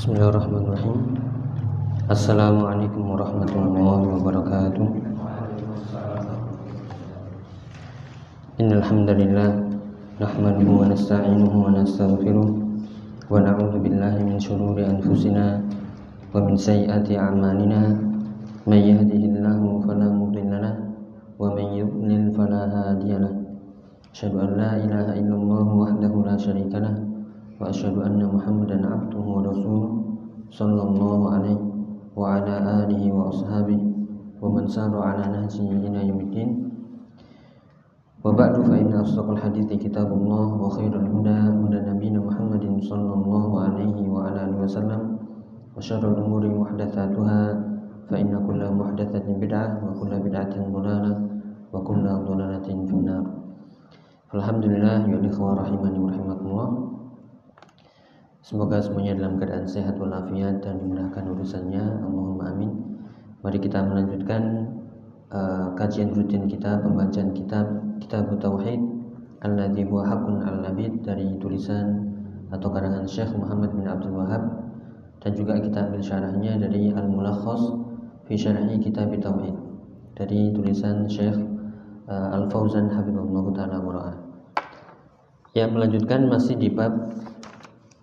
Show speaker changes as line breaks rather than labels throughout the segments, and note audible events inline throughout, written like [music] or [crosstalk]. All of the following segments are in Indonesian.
Bismillahirrahmanirrahim. Assalamualaikum warahmatullahi wabarakatuh. Innal hamdalillah nahmaduhu wa nasta'inuhu wa nastaghfiruh wa na'udzu billahi min shururi anfusina wa min sayyiati a'malina. May yahdihillahu fala mudilla lahu wa man yudlil fala hadiya lahu Asyhadu an la ilaha illallah wahdahu la syarika lahu وأشهد أن محمدا عبده ورسوله صلى الله عليه وعلى آله وأصحابه ومن سار على نهجه إلى يوم الدين وبعد فإن أصدق الحديث كتاب الله وخير الهدى هدى نبينا محمد صلى الله عليه وعلى آله وسلم وشر الأمور محدثاتها فإن كل محدثة بدعة وكل بدعة ضلالة وكل ضلالة في النار الحمد لله يا إخوة رحمني ورحمكم الله Semoga semuanya dalam keadaan sehat walafiat dan dimudahkan urusannya. Allahumma amin. Mari kita melanjutkan uh, kajian rutin kita, pembacaan kitab Kitab Tauhid Alladhi huwa haqqun al-labid dari tulisan atau karangan Syekh Muhammad bin Abdul Wahab dan juga kita ambil syarahnya dari Al-Mulakhas fi syarhi Kitab Tauhid dari tulisan Syekh uh, Al-Fauzan Habibullah taala Yang melanjutkan masih di bab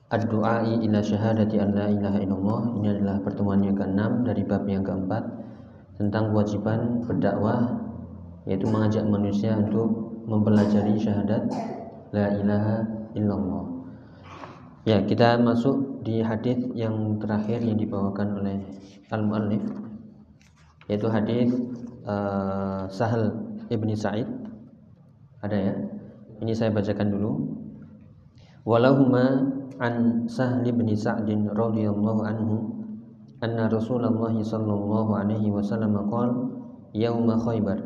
Ad-du'ai ila syahadati an la ilaha illallah. Ini adalah pertemuan yang keenam dari bab yang keempat Tentang kewajiban berdakwah Yaitu mengajak manusia untuk mempelajari syahadat La ilaha illallah. Ya kita masuk di hadis yang terakhir yang dibawakan oleh Al-Mu'allif Yaitu hadis uh, Sahal ibni Sa'id. Ada ya? Ini saya bacakan dulu. Walahuma an Sahl bin Sa'd radhiyallahu anhu anna Rasulullah sallallahu alaihi wasallam qala yauma Khaybar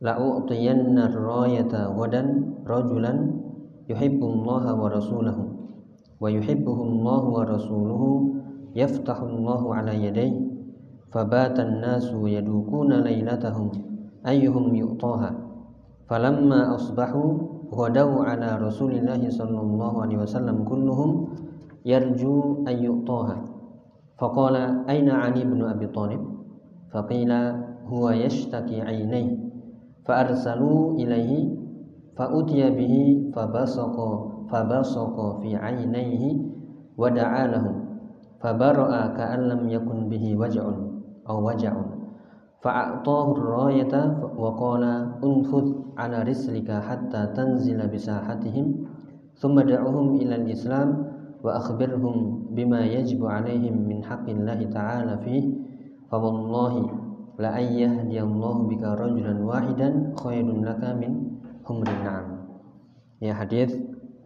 la u'tiyanna ar-rayata ghadan rajulan yuhibbu Allah wa rasulahu wa yuhibbuhu Allah wa rasuluhu yaftahu Allah ala yadayhi fabata an-nasu yadukuna laylatahum ayyuhum yu'taha falamma asbahu ghadaw ala Rasulillah sallallahu alaihi wasallam kulluhum yarju an yu'taha. Faqala aina Ali bin Abi Thalib? Faqila huwa yashtaki 'ainayhi. Fa'arsalu ilaihi fa'utiya bihi fabasaqa fabasaqa fi 'ainayhi wa da'a lahum. Fabara'a ka'an lam yakun bihi waj'un. فأعطاه الراية وقال انفذ على رسلك حتى تنزل بساحتهم ثم thumma إلى الإسلام وأخبرهم بما يجب عليهم من حق الله تعالى فيه فوالله لأن يهدي الله بك رجلا واحدا خير لك من حمر النعم يا حديث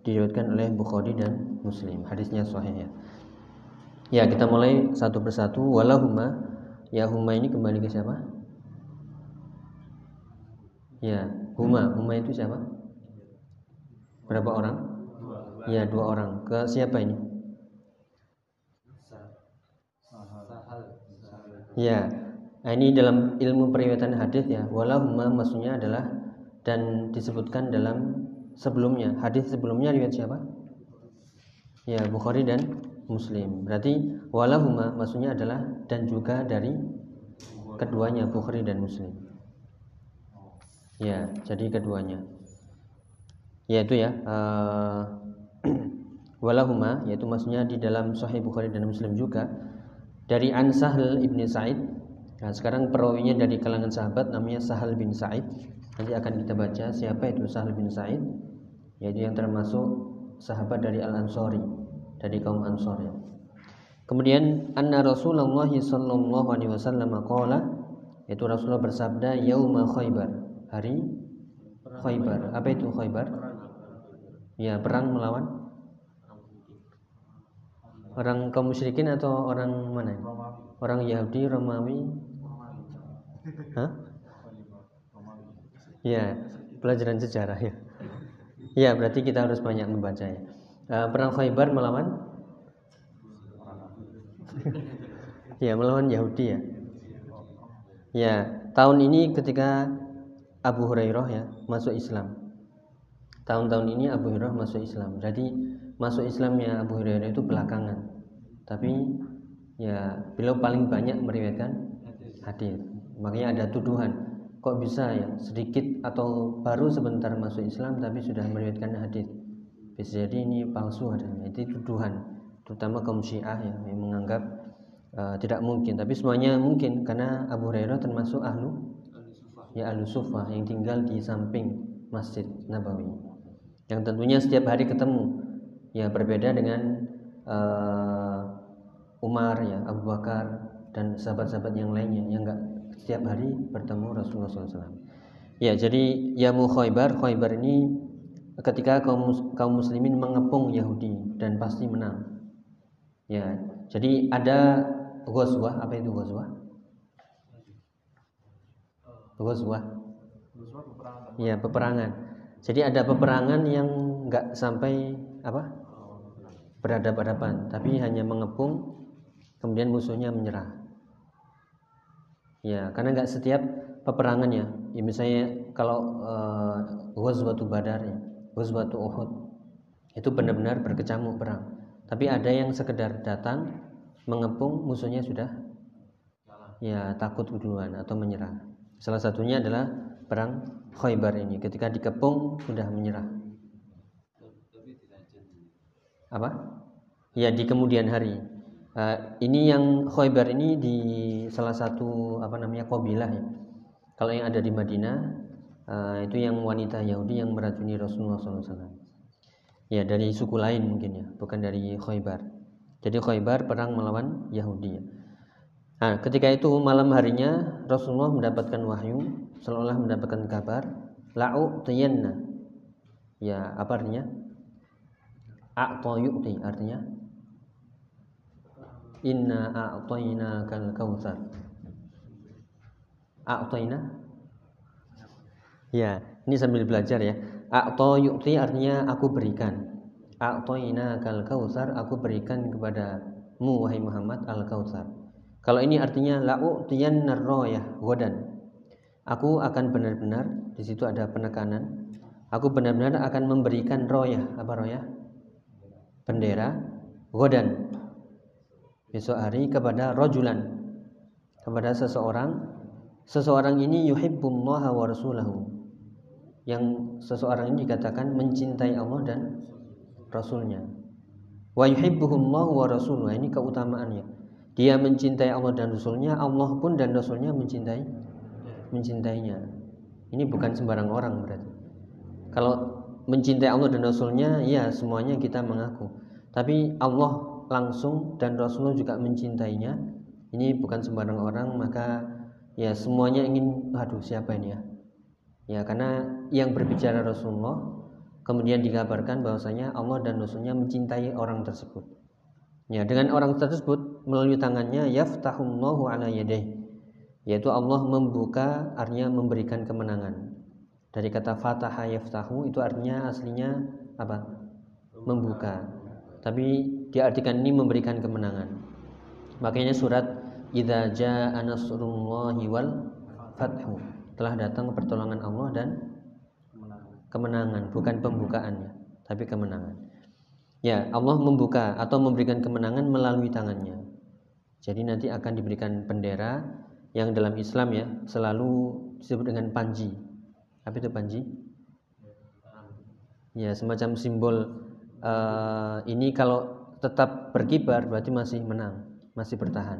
ya oleh Bukhari dan Muslim hadisnya sahih ya ya kita mulai satu persatu walahuma ya huma ini kembali ke siapa Ya, huma. Huma itu siapa? Berapa orang? Ya, dua orang. Ke siapa ini? Ya, ini dalam ilmu periwayatan hadis ya. Walahuma maksudnya adalah dan disebutkan dalam sebelumnya. Hadis sebelumnya riwayat siapa? Ya, Bukhari dan Muslim. Berarti walahuma maksudnya adalah dan juga dari keduanya Bukhari dan Muslim. Ya, jadi keduanya. Yaitu ya uh, [clears throat] walahuma yaitu maksudnya di dalam Sahih Bukhari dan Muslim juga dari An Sahal ibni Sa'id. Nah, sekarang perawinya dari kalangan sahabat namanya Sahal bin Sa'id. Nanti akan kita baca siapa itu Sahal bin Sa'id, yaitu yang termasuk sahabat dari Al Ansori dari kaum Ansor ya. Kemudian anna Rasulullah sallallahu alaihi wasallam qala yaitu Rasulullah bersabda yauma Khaybar, hari Khaybar. Apa itu Khaybar? Ya, perang melawan orang kaum musyrikin atau orang mana? Orang Yahudi, Romawi? Hah? Ya, pelajaran sejarah ya. [laughs] Ya, berarti kita harus banyak membaca ya. Uh, perang Khaybar melawan [laughs] ya melawan Yahudi ya. Ya, tahun ini ketika Abu Hurairah ya masuk Islam. Tahun-tahun ini Abu Hurairah masuk Islam. Jadi masuk Islamnya Abu Hurairah itu belakangan. tapi ya beliau paling banyak meriwayatkan hadis. Makanya ada tuduhan, kok bisa ya sedikit atau baru sebentar masuk Islam tapi sudah meriwayatkan hadis. Bisa jadi ini palsu adanya. Itu tuduhan, terutama kaum Syiah ya, yang menganggap uh, tidak mungkin. Tapi semuanya mungkin karena Abu Hurairah termasuk ahlu ya ahlu sufah yang tinggal di samping Masjid Nabawi. Yang tentunya setiap hari ketemu. Ya berbeda dengan uh, Umar ya Abu Bakar dan sahabat-sahabat yang lainnya yang enggak setiap hari bertemu Rasulullah SAW. Ya jadi Yamu Khaybar Khaybar ini ketika kaum kaum muslimin mengepung Yahudi dan pasti menang. Ya jadi ada Ghazwah apa itu Ghazwah? Ghazwah. Ya peperangan. Jadi ada peperangan yang enggak sampai apa? berhadapan-hadapan, tapi hanya mengepung kemudian musuhnya menyerah ya karena nggak setiap peperangannya ya misalnya kalau uh, Ghazwatu Badar ya Ghazwatu Uhud itu benar-benar berkecamuk perang tapi ada yang sekedar datang mengepung musuhnya sudah ya takut duluan atau menyerah salah satunya adalah perang Khaybar ini ketika dikepung sudah menyerah apa ya di kemudian hari Uh, ini yang Khaybar ini di salah satu apa namanya kabilah ya. Kalau yang ada di Madinah uh, itu yang wanita Yahudi yang meracuni Rasulullah SAW. Ya dari suku lain mungkin ya, bukan dari Khaybar. Jadi Khaybar perang melawan Yahudi. Ya. Nah, ketika itu malam harinya Rasulullah mendapatkan wahyu, seolah mendapatkan kabar, la'u tiyanna. Ya, apa artinya? A'ta yu'ti artinya Inna a'tayna kal kautsar. A'tayna? Ya, ini sambil belajar ya. A'ta yu'ti artinya aku berikan. A'tayna kal kautsar, aku berikan kepadamu wahai Muhammad al kautsar. Kalau ini artinya la'u'tiyanna rayah wadan. Aku akan benar-benar di situ ada penekanan. Aku benar-benar akan memberikan royah apa royah? Bendera godan besok hari kepada rojulan kepada seseorang seseorang ini yuhibbullaha wa rasulahu yang seseorang ini dikatakan mencintai Allah dan Rasulnya wa yuhibbuhullahu wa rasuluhu ini keutamaannya dia mencintai Allah dan Rasulnya Allah pun dan Rasulnya mencintai mencintainya. Ini bukan sembarang orang berarti. Kalau mencintai Allah dan Rasulnya ya semuanya kita mengaku. Tapi Allah langsung dan Rasulullah juga mencintainya. Ini bukan sembarang orang maka ya semuanya ingin aduh siapa ini ya? Ya karena yang berbicara Rasulullah kemudian dikabarkan bahwasanya Allah dan Rasulnya mencintai orang tersebut. Ya dengan orang tersebut melalui tangannya yaftahullahu ala yadayh yaitu Allah membuka artinya memberikan kemenangan dari kata fataha yaftahu itu artinya aslinya apa membuka tapi diartikan ini memberikan kemenangan. Makanya surat Idza jaa nasrullahi wal fathu telah datang pertolongan Allah dan kemenangan, bukan pembukaannya, tapi kemenangan. Ya, Allah membuka atau memberikan kemenangan melalui tangannya. Jadi nanti akan diberikan bendera yang dalam Islam ya selalu disebut dengan panji. Apa itu panji? Ya, semacam simbol uh, ini kalau tetap berkibar berarti masih menang, masih bertahan.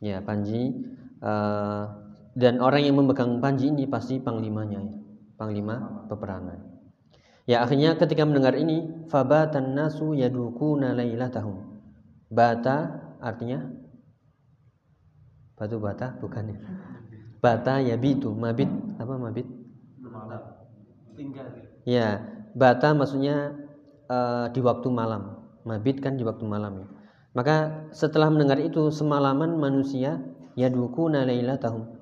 Ya, Panji uh, dan orang yang memegang Panji ini pasti panglimanya ya. Panglima peperangan. Ya, akhirnya ketika mendengar ini, fabatan nasu yadukuna lailatahum. Bata artinya batu bata bukan ya. Bata ya bitu, mabit apa mabit? Ya, bata maksudnya uh, di waktu malam mabit kan di waktu malam ya. Maka setelah mendengar itu semalaman manusia yadukuna lailatahum.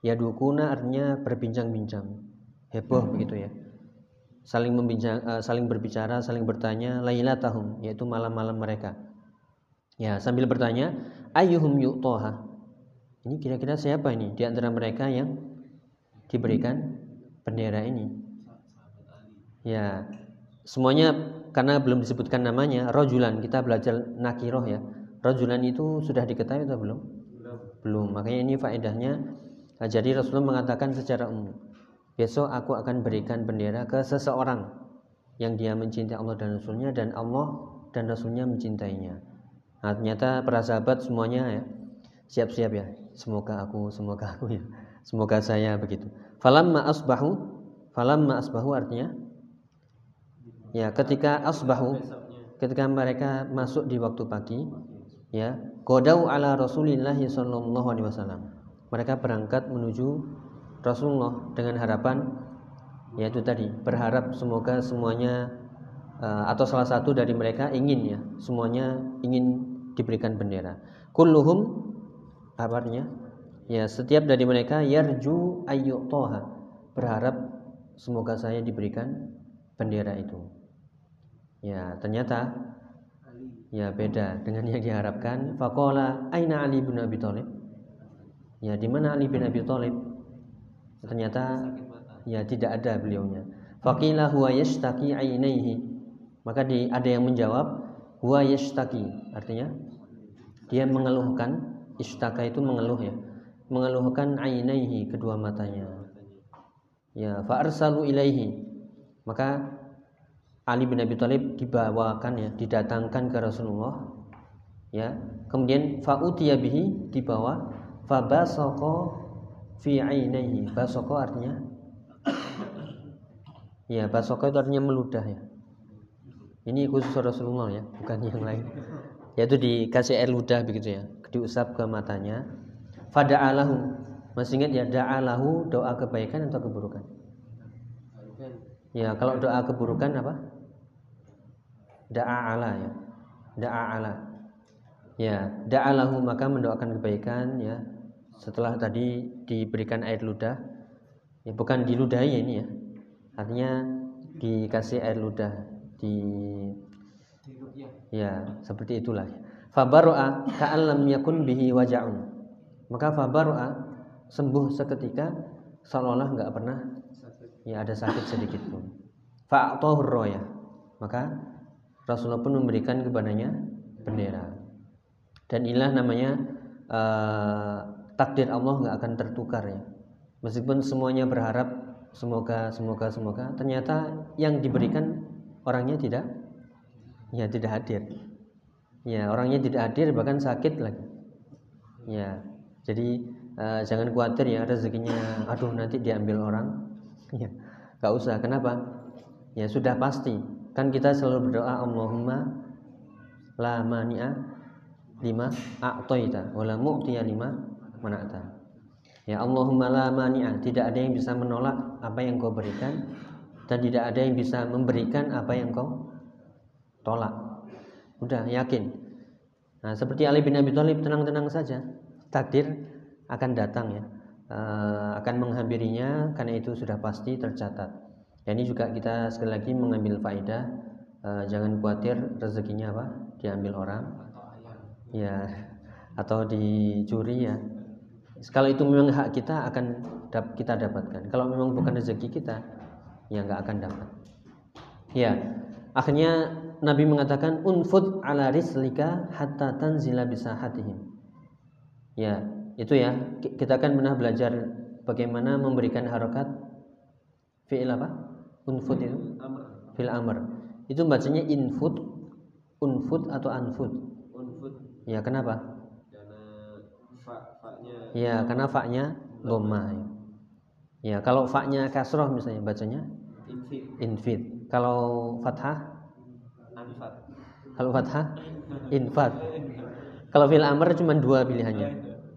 Yadukuna artinya berbincang-bincang. Heboh hmm. begitu ya. Saling membincang uh, saling berbicara, saling bertanya lailatahum yaitu malam-malam mereka. Ya, sambil bertanya, ayyuhum yu'taha. Ini kira-kira siapa ini di antara mereka yang diberikan bendera ini? Ya, semuanya karena belum disebutkan namanya rojulan kita belajar nakiroh ya rajulan itu sudah diketahui atau belum? Belum. Belum. Makanya ini faedahnya nah, jadi Rasulullah mengatakan secara umum, besok aku akan berikan bendera ke seseorang yang dia mencintai Allah dan Rasulnya dan Allah dan Rasulnya mencintainya. Nah, ternyata para sahabat semuanya ya siap-siap ya. Semoga aku, semoga aku ya. Semoga saya begitu. Falamma asbahu, falamma asbahu artinya ya ketika asbahu ketika mereka masuk di waktu pagi ya godau ala Rasulillah sallallahu alaihi wasallam mereka berangkat menuju Rasulullah dengan harapan yaitu tadi berharap semoga semuanya uh, atau salah satu dari mereka ingin ya semuanya ingin diberikan bendera kulluhum kabarnya ya setiap dari mereka yarju ayyutoha berharap semoga saya diberikan bendera itu Ya, ternyata ya beda dengan yang diharapkan. Fakola aina Ali bin Abi Thalib? Ya, di mana Ali bin Abi Thalib? Ternyata ya tidak ada beliaunya. Faqila huwa yashtaki ainaihi. Maka di, ada yang menjawab huwa yashtaki, artinya dia mengeluhkan istaka itu mengeluh ya mengeluhkan ainaihi kedua matanya ya fa arsalu ilaihi maka Ali bin Abi Thalib dibawakan ya, didatangkan ke Rasulullah. Ya. Kemudian fa'utiya bihi dibawa fabasaqa fi ainaihi. Basaqa artinya Ya, basaqa itu artinya meludah ya. Ini khusus Rasulullah ya, bukan yang lain. Yaitu dikasih air ludah begitu ya, diusap ke matanya. Fada'alahu. Masih ingat ya, da'alahu doa kebaikan atau keburukan? Ya, kalau doa keburukan apa? Da'a ala ya. Da'a ala. Ya, da'alahu maka mendoakan kebaikan ya. Setelah tadi diberikan air ludah. Ya, bukan diludahi ini ya. Artinya dikasih air ludah di ya seperti itulah. Fabaroa ka'allam yakun bihi waja'un. Maka fabaroa sembuh seketika seolah-olah nggak pernah ya ada sakit sedikit pun. Fa'tohur roya. Maka Rasulullah pun memberikan kepadanya bendera. Dan inilah namanya uh, takdir Allah nggak akan tertukar ya. Meskipun semuanya berharap semoga semoga semoga ternyata yang diberikan orangnya tidak? Ya tidak hadir. Ya orangnya tidak hadir bahkan sakit lagi. Ya jadi uh, jangan khawatir ya rezekinya aduh nanti diambil orang. Ya nggak usah. Kenapa? Ya sudah pasti. Kan kita selalu berdoa Allahumma la mani'a lima a'taita wa la mu'tiya lima mana'ta. Ya Allahumma la mani'a, tidak ada yang bisa menolak apa yang kau berikan dan tidak ada yang bisa memberikan apa yang kau tolak. Udah yakin. Nah, seperti Ali bin Abi Thalib tenang-tenang saja. Takdir akan datang ya. Uh, akan menghampirinya karena itu sudah pasti tercatat. Ya, ini juga kita sekali lagi mengambil faedah uh, jangan khawatir rezekinya apa diambil orang ya atau dicuri ya kalau itu memang hak kita akan kita dapatkan kalau memang bukan rezeki kita ya nggak akan dapat. Ya akhirnya Nabi mengatakan unfud ala rislika hatta tanzila bisa hatihim ya itu ya. Kita akan pernah belajar bagaimana memberikan harokat. Fi'il apa? Unfud itu? Fil amr itu bacanya infud unfud atau anfud? Unfud. Ya kenapa? Karena fa faknya ya karena faknya ya. ya kalau faknya kasroh misalnya bacanya infid infid kalau fathah anfad kalau fathah infad kalau fil amr cuma dua pilihannya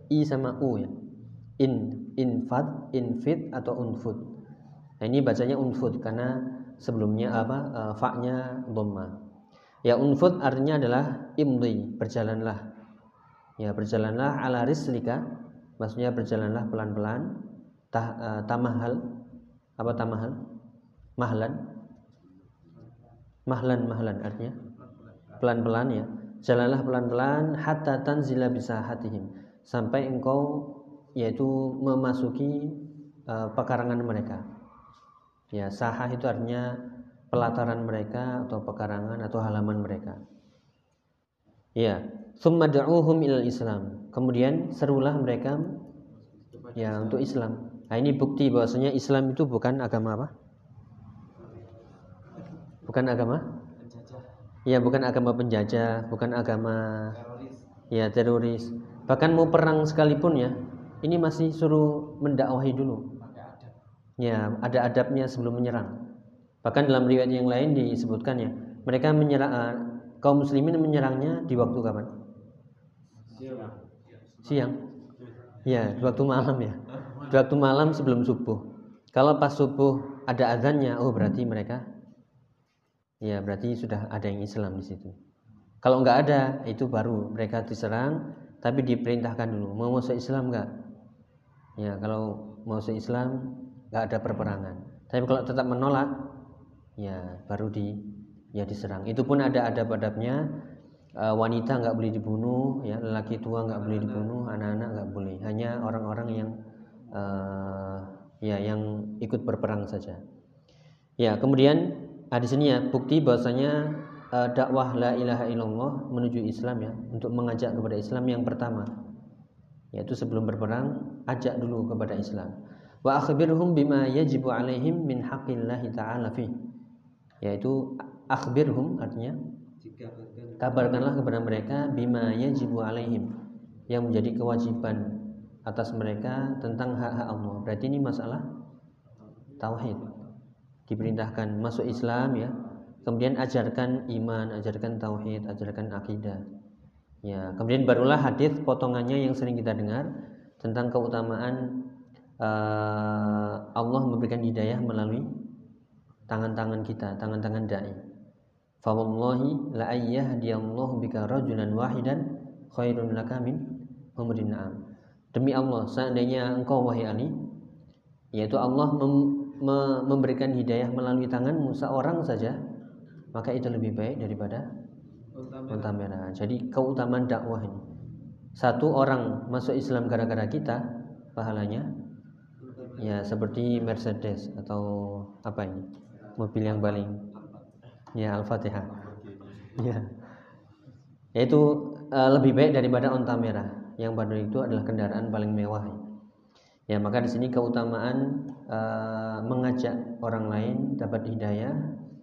i sama u ya in infad infid atau unfud Nah, ini bacanya unfud karena sebelumnya apa? E, fa-nya dhamma. Ya unfud artinya adalah imdi, berjalanlah. Ya, berjalanlah ala rislika, maksudnya berjalanlah pelan-pelan. Tah, e, tamahal apa tamahal? Mahlan. Mahlan mahlan artinya pelan-pelan ya. Jalanlah pelan-pelan hatta tanzila bisa hatihim sampai engkau yaitu memasuki uh, pekarangan mereka Ya, sahah itu artinya pelataran mereka atau pekarangan atau halaman mereka. Ya, thumma da'uhum ilal Islam. Kemudian serulah mereka ya untuk Islam. Nah, ini bukti bahwasanya Islam itu bukan agama apa? Bukan agama? Ya, bukan agama penjajah, bukan agama teroris. ya teroris. Bahkan mau perang sekalipun ya, ini masih suruh mendakwahi dulu. Ya, ada adabnya sebelum menyerang. Bahkan dalam riwayat yang lain disebutkan ya, mereka menyerang uh, kaum muslimin menyerangnya di waktu kapan? Siang. Siang. Ya, di waktu malam ya. Di waktu malam sebelum subuh. Kalau pas subuh ada azannya, oh berarti mereka ya berarti sudah ada yang Islam di situ. Kalau nggak ada, itu baru mereka diserang, tapi diperintahkan dulu mau masuk Islam nggak? Ya kalau mau masuk Islam nggak ada perperangan. Tapi kalau tetap menolak, ya baru di ya diserang. Itu pun ada adab-adabnya. E, wanita nggak boleh dibunuh, ya lelaki tua nggak boleh dibunuh, anak-anak nggak boleh. Hanya orang-orang yang e, ya yang ikut berperang saja. Ya kemudian Di sini ya bukti bahwasanya uh, dakwah la ilaha illallah menuju Islam ya untuk mengajak kepada Islam yang pertama yaitu sebelum berperang ajak dulu kepada Islam. Wa akhbirhum bima yajibu alaihim min haqqillahi ta'ala fi yaitu akhbirhum artinya kabarkanlah kepada mereka bima yajibu alaihim yang menjadi kewajiban atas mereka tentang hak-hak Allah. Berarti ini masalah tauhid diperintahkan masuk Islam ya. Kemudian ajarkan iman ajarkan tauhid ajarkan akidah. Ya kemudian barulah hadis potongannya yang sering kita dengar tentang keutamaan uh, Allah memberikan hidayah melalui tangan-tangan kita tangan-tangan dai. Fawallahi la ayyahdiyallahu bika rajulan wahidan khairun laka min demi Allah seandainya engkau wahai Ali yaitu Allah memberikan hidayah melalui tanganmu seorang saja maka itu lebih baik daripada merah. Jadi keutamaan dakwah ini. Satu orang masuk Islam gara-gara kita pahalanya ya seperti Mercedes atau apa ini? Mobil yang paling ya Al-Fatihah. Ya. Yaitu uh, lebih baik daripada unta merah yang pada itu adalah kendaraan paling mewah Ya, maka di sini keutamaan uh, mengajak orang lain dapat hidayah,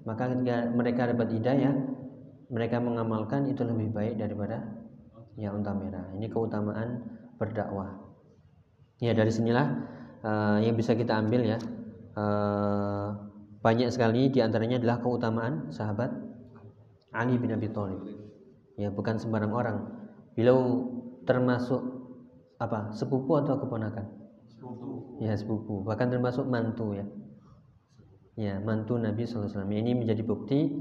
maka ketika mereka dapat hidayah, mereka mengamalkan itu lebih baik daripada ya unta merah. Ini keutamaan berdakwah. Ya, dari sinilah uh, yang bisa kita ambil ya. Uh, banyak sekali di antaranya adalah keutamaan sahabat Ali bin Abi Thalib. Ya, bukan sembarang orang. Beliau termasuk apa? Sepupu atau keponakan? Ya sepupu. Bahkan termasuk mantu ya. Ya mantu Nabi SAW ini menjadi bukti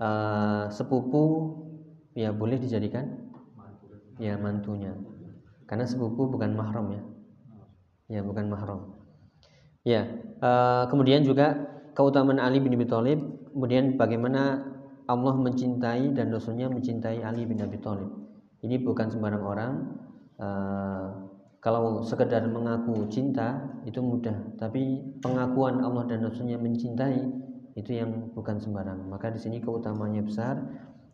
uh, sepupu ya boleh dijadikan ya mantunya. Karena sepupu bukan mahram ya. Ya bukan mahram. Ya uh, kemudian juga keutamaan Ali bin Abi Thalib. Kemudian bagaimana Allah mencintai dan Rasulnya mencintai Ali bin Abi Thalib. Ini bukan sembarang orang uh, kalau sekedar mengaku cinta itu mudah, tapi pengakuan Allah dan Rasulnya mencintai itu yang bukan sembarang. Maka di sini keutamanya besar.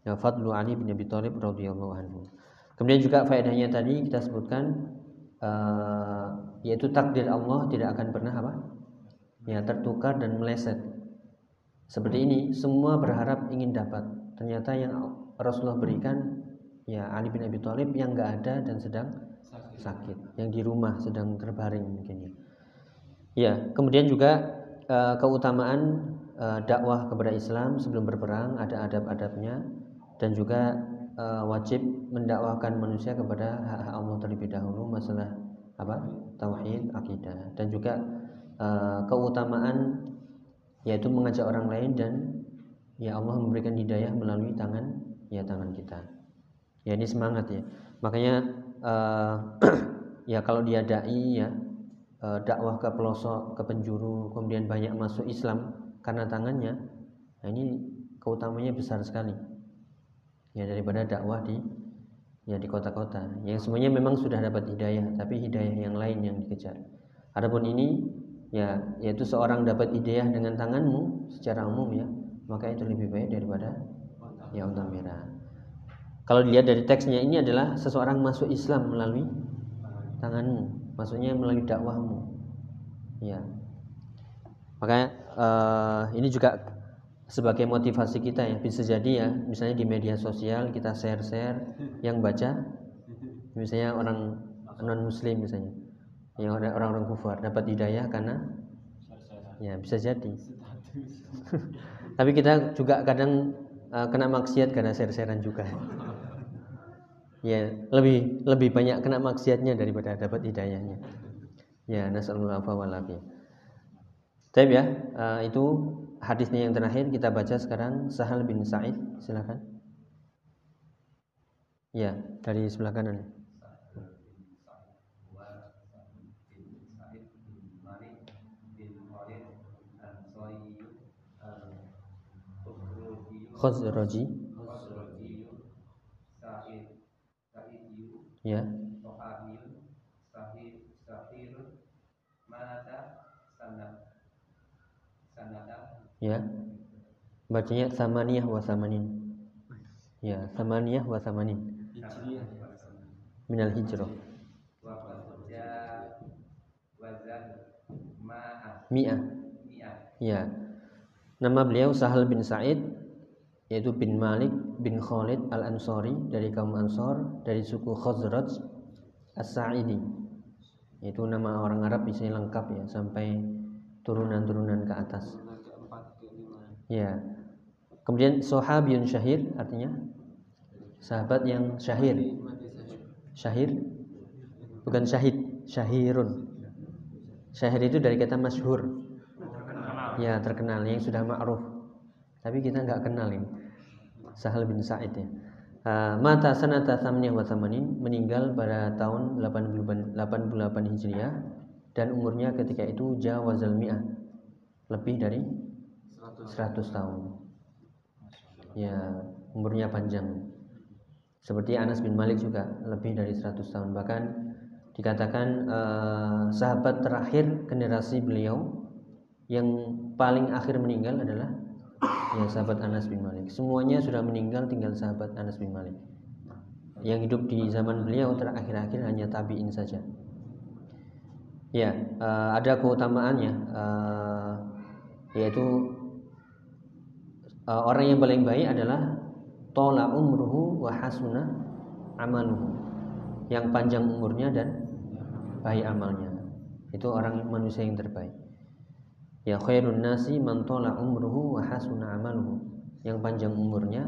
Ya, Fadlu Ali bin Abi Thalib radhiyallahu anhu. Kemudian juga faedahnya tadi kita sebutkan uh, yaitu takdir Allah tidak akan pernah apa? Ya, tertukar dan meleset. Seperti ini, semua berharap ingin dapat. Ternyata yang Rasulullah berikan ya Ali bin Abi Thalib yang enggak ada dan sedang sakit, yang di rumah sedang terbaring mungkin ya. Ya, kemudian juga uh, keutamaan uh, dakwah kepada Islam sebelum berperang ada adab-adabnya dan juga uh, wajib mendakwahkan manusia kepada hak-hak Allah terlebih dahulu masalah apa? tauhid, akidah dan juga keutamaan yaitu mengajak orang lain dan ya Allah memberikan hidayah melalui tangan ya tangan kita. Ya ini semangat ya. Makanya uh, [clears throat] ya kalau dia dai ya uh, dakwah ke pelosok ke penjuru kemudian banyak masuk Islam karena tangannya nah ini keutamanya besar sekali. Ya daripada dakwah di ya di kota-kota. Yang semuanya memang sudah dapat hidayah tapi hidayah yang lain yang dikejar. Adapun ini ya yaitu seorang dapat hidayah dengan tanganmu secara umum ya maka itu lebih baik daripada ya unta merah kalau dilihat dari teksnya ini adalah seseorang masuk Islam melalui tanganmu, maksudnya melalui dakwahmu. Ya. Makanya uh, ini juga sebagai motivasi kita ya. Bisa jadi ya misalnya di media sosial kita share-share yang baca. Misalnya orang non muslim misalnya. Yang orang-orang kufar dapat hidayah karena ya bisa jadi. [laughs] Tapi kita juga kadang uh, kena maksiat karena share-sharean juga ya lebih lebih banyak kena maksiatnya daripada dapat hidayahnya ya nasallahu alaihi Tapi ya, uh, itu hadisnya yang terakhir kita baca sekarang Sahal bin Sa'id, silakan. Ya, dari sebelah kanan. Khazraji. Ya. ya. Bacanya samaniyah wa samanin. Ya samaniyah wa samanin. Minal hijrah. Mi'ah ya. Nama beliau Sahal bin Sa'id yaitu bin Malik bin Khalid al-Ansari dari kaum Ansor dari suku Khazraj As-Sa'idi itu nama orang Arab bisa lengkap ya sampai turunan-turunan ke atas Ya. Kemudian sahabiyun syahir artinya sahabat yang syahir. Syahir bukan syahid, syahirun. Syahir itu dari kata masyhur. Ya, terkenal yang sudah ma'ruf. Tapi kita nggak kenal ini. Sahal bin Sa'id ya. Uh, mata sanata thamniyah wa thamanin meninggal pada tahun 88 Hijriah dan umurnya ketika itu jawazal mi'ah lebih dari 100 tahun. Ya, umurnya panjang. Seperti Anas bin Malik juga lebih dari 100 tahun. Bahkan dikatakan eh, sahabat terakhir generasi beliau yang paling akhir meninggal adalah ya sahabat Anas bin Malik. Semuanya sudah meninggal tinggal sahabat Anas bin Malik. Yang hidup di zaman beliau terakhir-akhir hanya tabiin saja. Ya, uh, ada keutamaannya uh, yaitu uh, orang yang paling baik adalah tola umruhu wa hasuna amaluhu yang panjang umurnya dan baik amalnya itu orang manusia yang terbaik ya khairun nasi man tola umruhu wa hasuna amaluhu. Yang panjang umurnya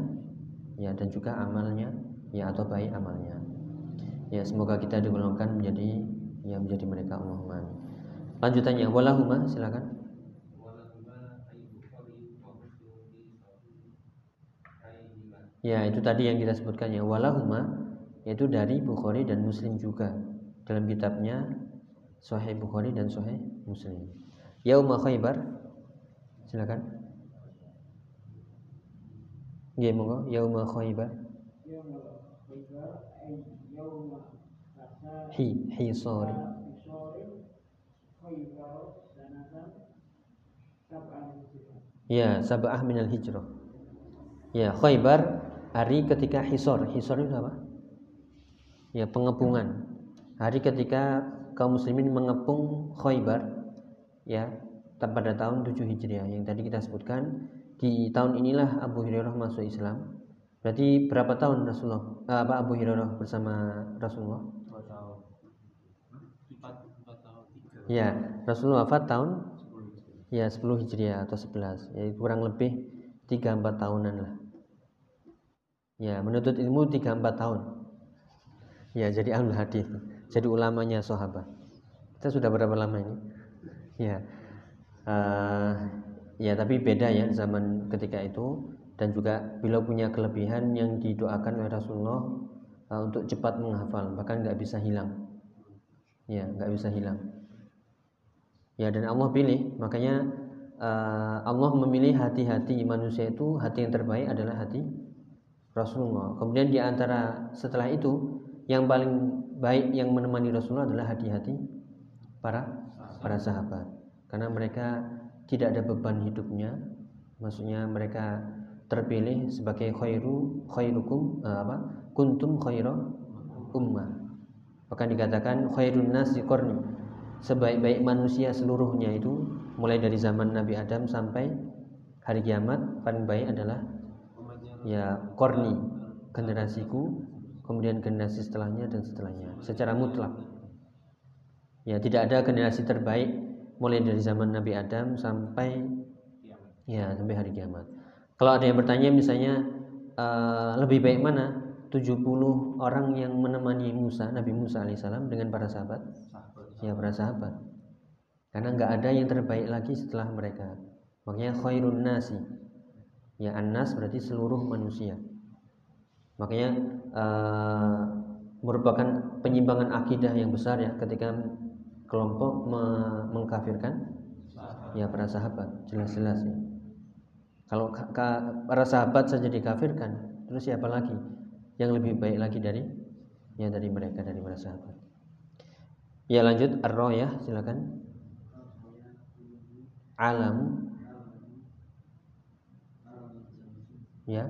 ya dan juga amalnya ya atau baik amalnya. Ya semoga kita digolongkan menjadi yang menjadi mereka Allahumma lanjutannya walahuma silakan. Ya, itu tadi yang kita sebutkan ya walahuma yaitu dari Bukhari dan Muslim juga. Dalam kitabnya Sahih Bukhari dan Sahih Muslim. Yauma Khaybar. Silakan. Ya, monggo. Yauma Khaybar. Hi, hi sorry. Ya, sab'ah minal hijrah. Ya, Khaybar hari ketika hisor hisor itu apa ya pengepungan hari ketika kaum muslimin mengepung Khaybar ya pada tahun 7 Hijriah yang tadi kita sebutkan di tahun inilah Abu Hurairah masuk Islam berarti berapa tahun Rasulullah eh, apa Abu Hurairah bersama Rasulullah ya Rasulullah wafat tahun ya 10 Hijriah atau 11 ya kurang lebih 3-4 tahunan lah Ya, menuntut ilmu 3 4 tahun. Ya, jadi ahli hadis. Jadi ulamanya sahabat. Kita sudah berapa lama ini? Ya. Uh, ya, tapi beda ya zaman ketika itu dan juga beliau punya kelebihan yang didoakan oleh Rasulullah uh, untuk cepat menghafal, bahkan nggak bisa hilang. Ya, nggak bisa hilang. Ya, dan Allah pilih, makanya uh, Allah memilih hati-hati manusia itu hati yang terbaik adalah hati Rasulullah. Kemudian di antara setelah itu yang paling baik yang menemani Rasulullah adalah hati-hati para para sahabat. Karena mereka tidak ada beban hidupnya. Maksudnya mereka terpilih sebagai khairu khairukum uh, apa? kuntum khaira ummah. Bahkan dikatakan khairun nasi qarni. Sebaik-baik manusia seluruhnya itu mulai dari zaman Nabi Adam sampai hari kiamat paling baik adalah ya korni generasiku kemudian generasi setelahnya dan setelahnya secara mutlak ya tidak ada generasi terbaik mulai dari zaman Nabi Adam sampai ya sampai hari kiamat. Kalau ada yang bertanya misalnya uh, lebih baik mana? 70 orang yang menemani Musa Nabi Musa alaihissalam dengan para sahabat? Ya para sahabat. Karena nggak ada yang terbaik lagi setelah mereka. Makanya khairun nasi. Ya annas berarti seluruh manusia. Makanya uh, merupakan penyimpangan akidah yang besar ya ketika kelompok me mengkafirkan? Ya para sahabat jelas-jelas ya. kalau para sahabat saja dikafirkan terus siapa lagi yang lebih baik lagi dari ya dari mereka dari para sahabat? Ya lanjut. Ar ya silakan. Alam. Ya.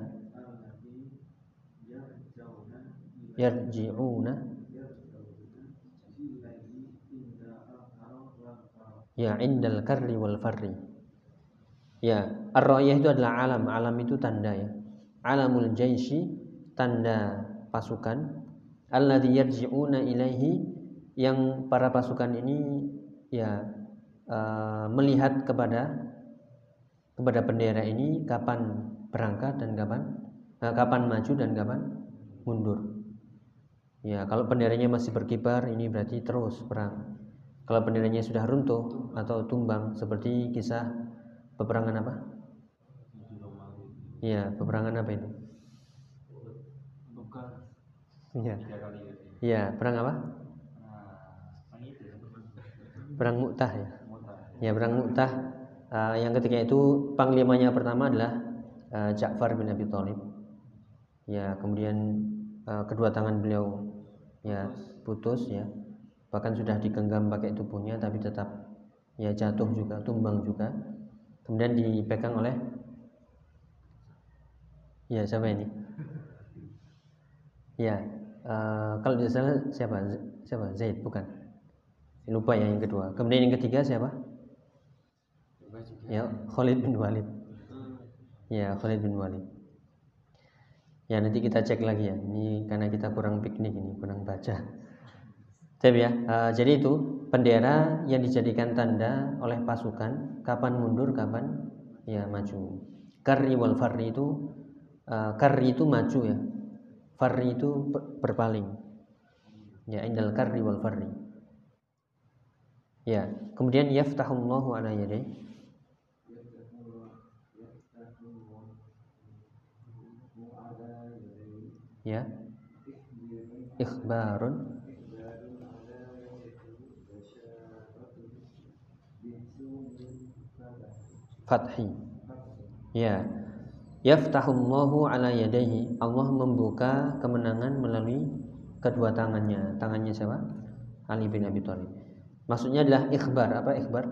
Yarji'una ya indal karri wal farri. Ya ar itu adalah alam. Alam itu tanda ya. Alamul jaisi tanda pasukan. Alladhi yarji'una ilaihi yang para pasukan ini ya uh, melihat kepada kepada bendera ini kapan berangkat dan kapan nah, kapan maju dan kapan mundur. Ya kalau benderanya masih berkibar ini berarti terus perang kalau benderanya sudah runtuh atau tumbang seperti kisah peperangan apa? Ya peperangan apa itu? Ya ya perang apa? Perang Mu'tah ya? Ya perang Mu'tah. Uh, yang ketika itu panglimanya pertama adalah uh, Ja'far bin Abi Thalib. Ya, kemudian uh, kedua tangan beliau ya putus ya. Bahkan sudah digenggam pakai tubuhnya tapi tetap ya jatuh juga, tumbang juga. Kemudian dipegang oleh ya siapa ini? Ya, uh, kalau di sana siapa? Siapa? Zaid bukan? Lupa ya yang kedua. Kemudian yang ketiga siapa? Ya, Khalid bin Walid. Ya, Khalid bin Walid. Ya, nanti kita cek lagi ya. Ini karena kita kurang piknik ini, kurang baca. Tapi ya, uh, jadi itu bendera yang dijadikan tanda oleh pasukan kapan mundur, kapan ya maju. Karri wal farri itu uh, karri itu maju ya. Farri itu berpaling. Ya, indal karri wal farri. Ya, kemudian yaftahullahu ala yadayhi ya ikhbarun fathi. Ya. Yaftahullahu ala yadayhi. Allah membuka kemenangan melalui kedua tangannya. Tangannya siapa? Ali bin Abi Thalib. Maksudnya adalah ikhbar. Apa ikhbar?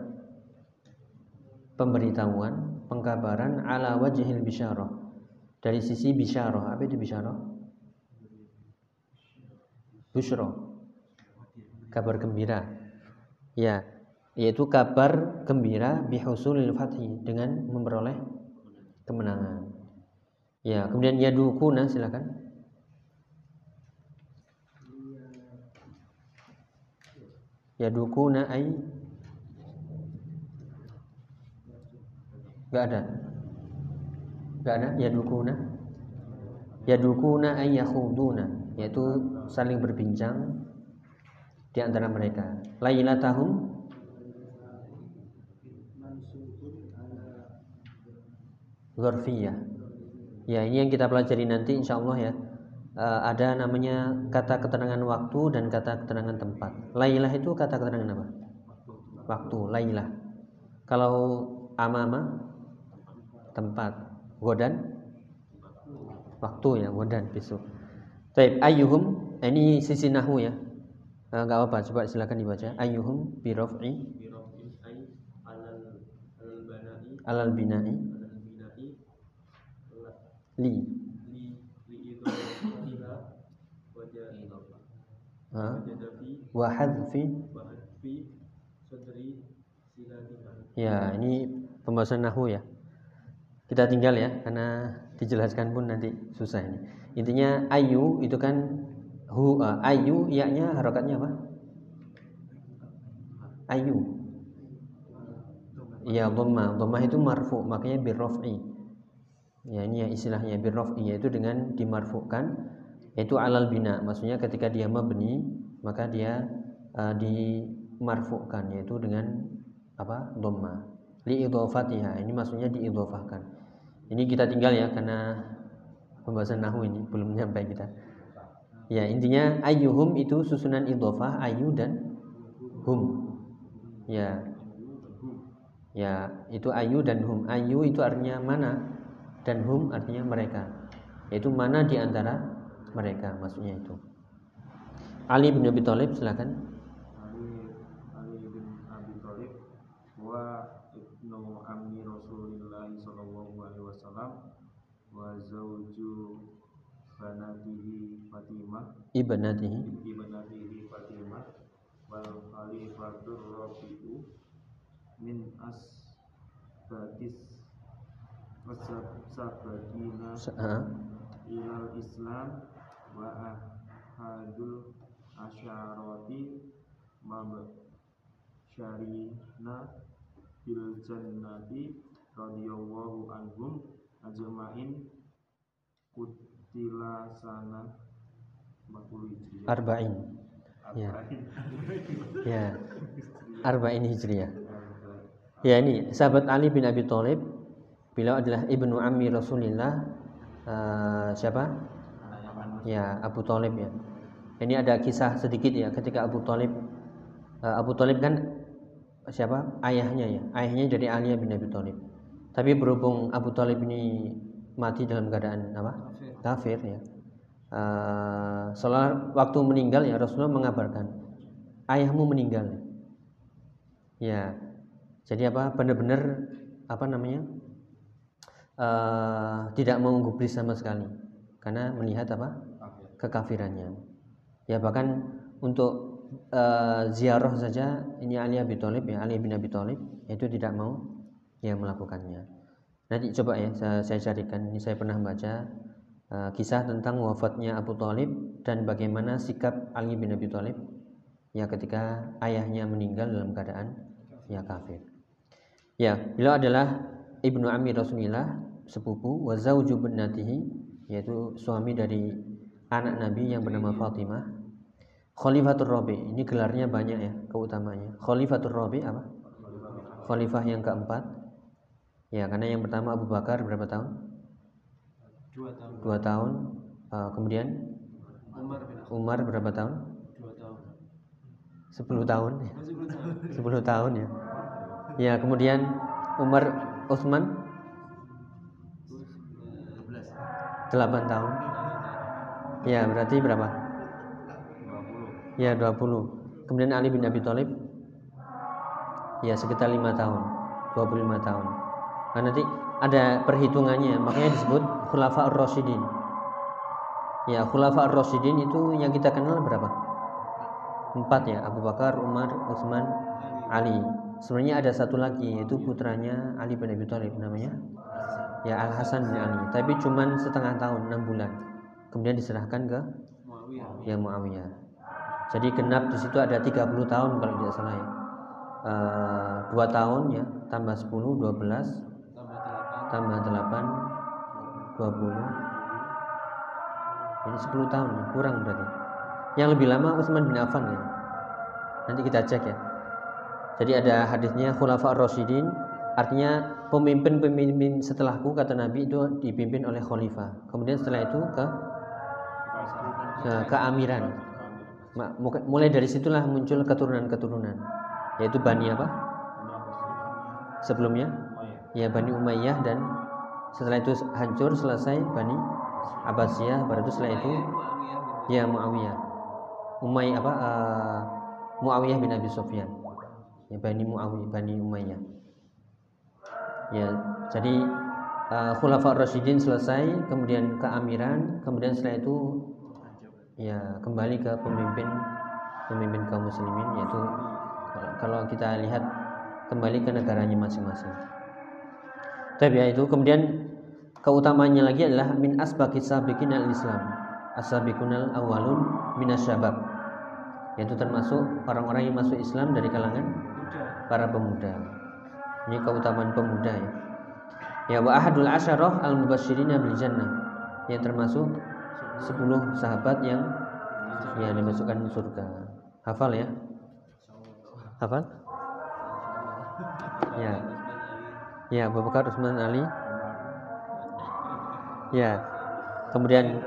Pemberitahuan pengkabaran ala wajhil bisyarah. Dari sisi bisyarah. Apa itu bisyarah? Bushro kabar gembira. Ya yaitu kabar gembira bihusulil fathi dengan memperoleh kemenangan. Ya kemudian yadukuna silakan. Yadukuna ay. Enggak ada. Enggak ada? Yadukuna? Yadukuna ay yakhuduna. Yaitu saling berbincang di antara mereka. Lailatahum Ghorfiyah. Ya, ini yang kita pelajari nanti insya Allah ya. Uh, ada namanya kata keterangan waktu dan kata keterangan tempat. Lailah itu kata keterangan apa? Waktu, lailah. Kalau amama tempat, godan waktu ya, godan besok. Baik, ayyuhum ini sisi nahu ya. Enggak eh, apa-apa, coba silakan dibaca. Ayyuhum bi raf'i alal bina'i li. Wa hadfi ya ini pembahasan nahu ya. Kita tinggal ya karena dijelaskan pun nanti susah ini. Intinya ayu itu kan hu uh, ayu yaknya harokatnya apa? Ayu. Ya dhamma dhamma itu marfu makanya birraf'i ya ini ya istilahnya birraf'i yaitu dengan dimarfukan yaitu alal bina. Maksudnya ketika dia mabni maka dia uh, dimarfukan yaitu dengan apa dhamma. Li idhofatiha ini maksudnya diidhofahkan ini kita tinggal ya karena pembahasan nahu ini belum sampai kita. Ya intinya ayyuhum itu susunan idhofah ayu dan hum. Ya. Ya itu ayu dan hum. Ayu itu artinya mana dan hum artinya mereka. Yaitu mana di antara mereka maksudnya itu. Ali bin Abi Thalib silakan.
Ali Ali bin Abi Thalib wa ibnu ammi Rasulillah sallallahu alaihi wasallam wa zauju banatihi Fatimah.
Ibnatihi.
Ibnatihi Fatimah. Wal khalifatur rabi'u min as badis sabadina ilal islam wa ahadul asyarati syarina bil jannati radhiyallahu anhum ajmain. Kutila sana 40 hijriah.
Arba'in. Ya. Ya. Arba'in hijriah. Ya ini sahabat Ali bin Abi Thalib beliau adalah ibnu ammi Rasulillah uh, siapa? Ya Abu Talib ya. Ini ada kisah sedikit ya ketika Abu Talib uh, Abu Talib kan siapa? Ayahnya ya. Ayahnya dari Ali bin Abi Talib. Tapi berhubung Abu Talib ini mati dalam keadaan apa? Kafir ya. Uh, setelah waktu meninggal ya Rasulullah mengabarkan ayahmu meninggal. Ya. Jadi apa? Benar-benar apa namanya uh, tidak mau gubris sama sekali karena melihat apa kekafirannya. Ya bahkan untuk uh, ziarah saja ini Ali bin Abi Thalib ya Ali bin Abi Thalib itu tidak mau ya melakukannya. Nanti coba ya saya, saya carikan ini saya pernah baca uh, kisah tentang wafatnya Abu Thalib dan bagaimana sikap Ali bin Abi Thalib ya ketika ayahnya meninggal dalam keadaan ya kafir. Ya, beliau adalah ibnu Amir Rasulullah sepupu wa zauju yaitu suami dari anak Nabi yang bernama Fatimah. Khalifatul Rabi. Ini gelarnya banyak ya keutamanya. Khalifatul Rabi apa? Khalifah yang keempat. Ya karena yang pertama Abu Bakar berapa tahun? Dua tahun. Dua tahun. Uh, kemudian? Umar Umar berapa tahun? Dua tahun. Sepuluh tahun. Sepuluh tahun ya. Ya kemudian Umar Utsman delapan tahun Ya, berarti berapa? 20. Ya, 20. Kemudian Ali bin Abi Thalib ya sekitar lima tahun, 25 tahun. Nah, nanti ada perhitungannya, makanya disebut Khulafa ar-Rasyidin. Ya, Khulafa ar-Rasyidin itu yang kita kenal berapa? Empat ya, Abu Bakar, Umar, Utsman, Ali. Sebenarnya ada satu lagi yaitu putranya Ali bin Abi Thalib namanya ya Al Hasan bin Ali. Tapi cuman setengah tahun, enam bulan kemudian diserahkan ke Muawiyah. Ya Muawiyah. Jadi genap di situ ada 30 tahun kalau tidak salah ya. Uh, dua tahun ya, tambah 10 12 tambah 8 tambah 20 ini 10 tahun kurang berarti. Yang lebih lama Utsman bin Affan ya. Nanti kita cek ya. Jadi ada hadisnya Khulafa Ar-Rasyidin artinya pemimpin-pemimpin setelahku kata Nabi itu dipimpin oleh khalifah. Kemudian setelah itu ke keamiran. Mulai dari situlah muncul keturunan-keturunan, yaitu Bani apa? Sebelumnya, ya Bani Umayyah dan setelah itu hancur selesai Bani Abbasiyah, baru itu setelah itu ya Muawiyah. Umayyah apa? Uh, Muawiyah bin Abi Sufyan. Ya Bani Muawiyah, Bani Umayyah. Ya, jadi uh, Khulafa Rasyidin selesai, kemudian keamiran, kemudian setelah itu ya kembali ke pemimpin pemimpin kaum muslimin yaitu kalau kita lihat kembali ke negaranya masing-masing. Tapi ya itu kemudian keutamaannya lagi adalah min asbaqi sabiqin al-islam as-sabiqunal awalun minasyabab yaitu termasuk orang-orang yang masuk Islam dari kalangan para pemuda. Ini keutamaan pemuda ya. Ya wa ahadul asyarah al mubasyirina bil jannah yang termasuk 10 sahabat yang ya dimasukkan surga. Hafal ya? Hafal? Ya. Ya, Abu Bakar Utsman Ali. Ya. Kemudian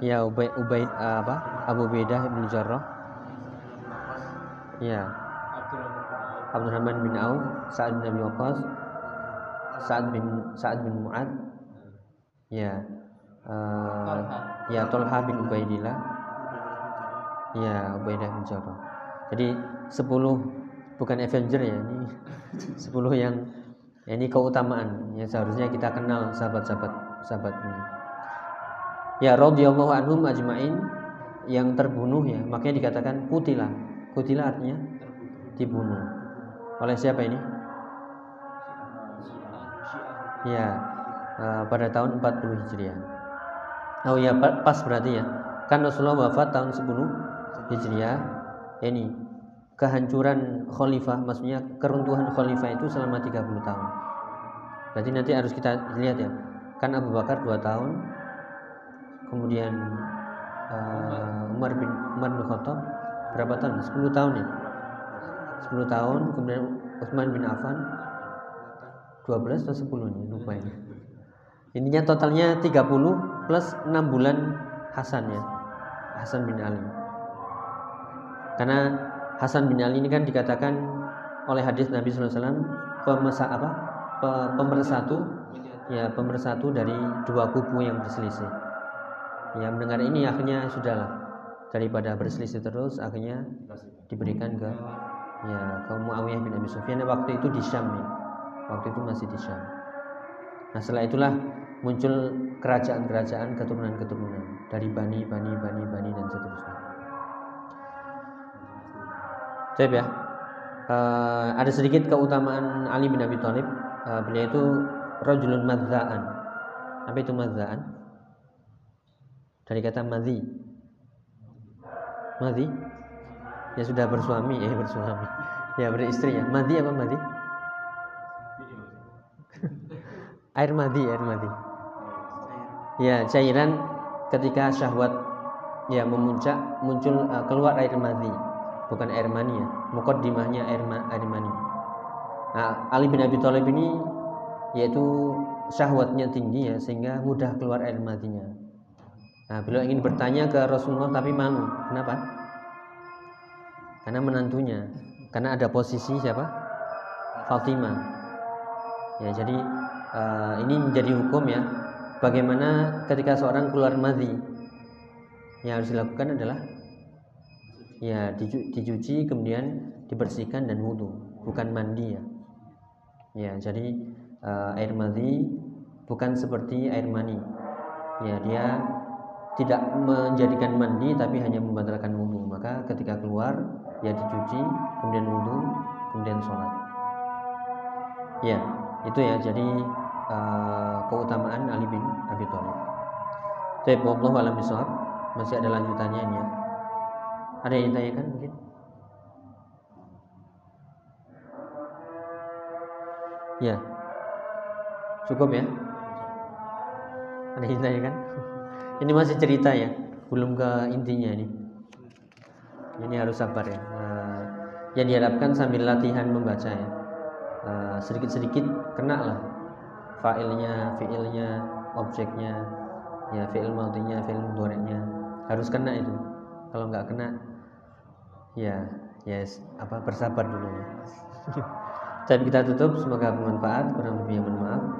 ya Ubay Ubay apa? Abu Baidah bin Jarrah. Ya. Abdurrahman bin Auf, Sa'ad bin Abi Waqqas, Sa'ad bin Sa'ad bin Mu'ad. Ya. Uh, ya Tolha bin Ubaidillah. Ya, Ubaidah bin Jarrah. Jadi 10 bukan Avenger ya, ini [laughs] 10 yang ya ini keutamaan yang seharusnya kita kenal sahabat-sahabat sahabat ini. Ya radhiyallahu anhum ajmain yang terbunuh ya, makanya dikatakan kutila. Kutila artinya dibunuh. Oleh siapa ini? Ya, uh, pada tahun 40 Hijriah. Oh ya, pas berarti ya. Kan Rasulullah wafat tahun 10 Hijriah. Ini kehancuran khalifah maksudnya keruntuhan khalifah itu selama 30 tahun. Berarti nanti harus kita lihat ya. Kan Abu Bakar 2 tahun. Kemudian uh, Umar bin Umar bin Khattab berapa tahun? 10 tahun ya. 10 tahun, kemudian Utsman bin Affan 12 atau 10 nih, lupa ini. Intinya totalnya 30 plus 6 bulan Hasan ya. Hasan bin Ali. Karena Hasan bin Ali ini kan dikatakan oleh hadis Nabi SAW pemesa apa? pemersatu ya pemersatu dari dua kubu yang berselisih. Ya mendengar ini akhirnya sudahlah daripada berselisih terus akhirnya diberikan ke ya kaum Muawiyah bin Abi Sufyan waktu itu di Syam ya. Waktu itu masih di Syam. Nah setelah itulah muncul kerajaan-kerajaan keturunan-keturunan dari Bani, Bani, Bani, Bani dan seterusnya. Jadi ya, uh, ada sedikit keutamaan Ali bin Abi Thalib. Uh, beliau itu rajulun madzaan. Apa itu madzaan? Dari kata madzi. Madzi ya sudah bersuami ya bersuami. Ya beristri ya. Madi apa madi [laughs] air madi air madi ya cairan ketika syahwat ya memuncak muncul uh, keluar air madi bukan air mani ya. Mukaddimahnya air ma air mani. Nah, Ali bin Abi Thalib ini yaitu syahwatnya tinggi ya sehingga mudah keluar air madinya nah beliau ingin bertanya ke Rasulullah tapi malu kenapa? Karena menantunya. Karena ada posisi siapa? Fatimah. Ya jadi uh, ini menjadi hukum ya. Bagaimana ketika seorang keluar madhi yang harus dilakukan adalah ya dicuci kemudian dibersihkan dan wudhu bukan mandi ya. Ya jadi uh, air madhi bukan seperti air mani. Ya dia tidak menjadikan mandi tapi hanya membatalkan wudhu maka ketika keluar ya dicuci kemudian wudhu kemudian sholat ya itu ya jadi uh, keutamaan Ali bin Abi Thalib. Tapi Allah alam bisawab masih ada lanjutannya ini ya. Ada yang ditanyakan mungkin? Ya. Cukup ya? Ada yang ditanyakan? Ini masih cerita ya, belum ke intinya ini. Ini harus sabar ya. Uh, yang diharapkan sambil latihan membaca ya. Uh, sedikit-sedikit kena lah failnya fiilnya objeknya ya fiil mautinya fiil mudhari'nya harus kena itu. Kalau nggak kena ya yes apa bersabar dulu ya. [laughs] Dan kita tutup semoga bermanfaat. Kurang lebih mohon maaf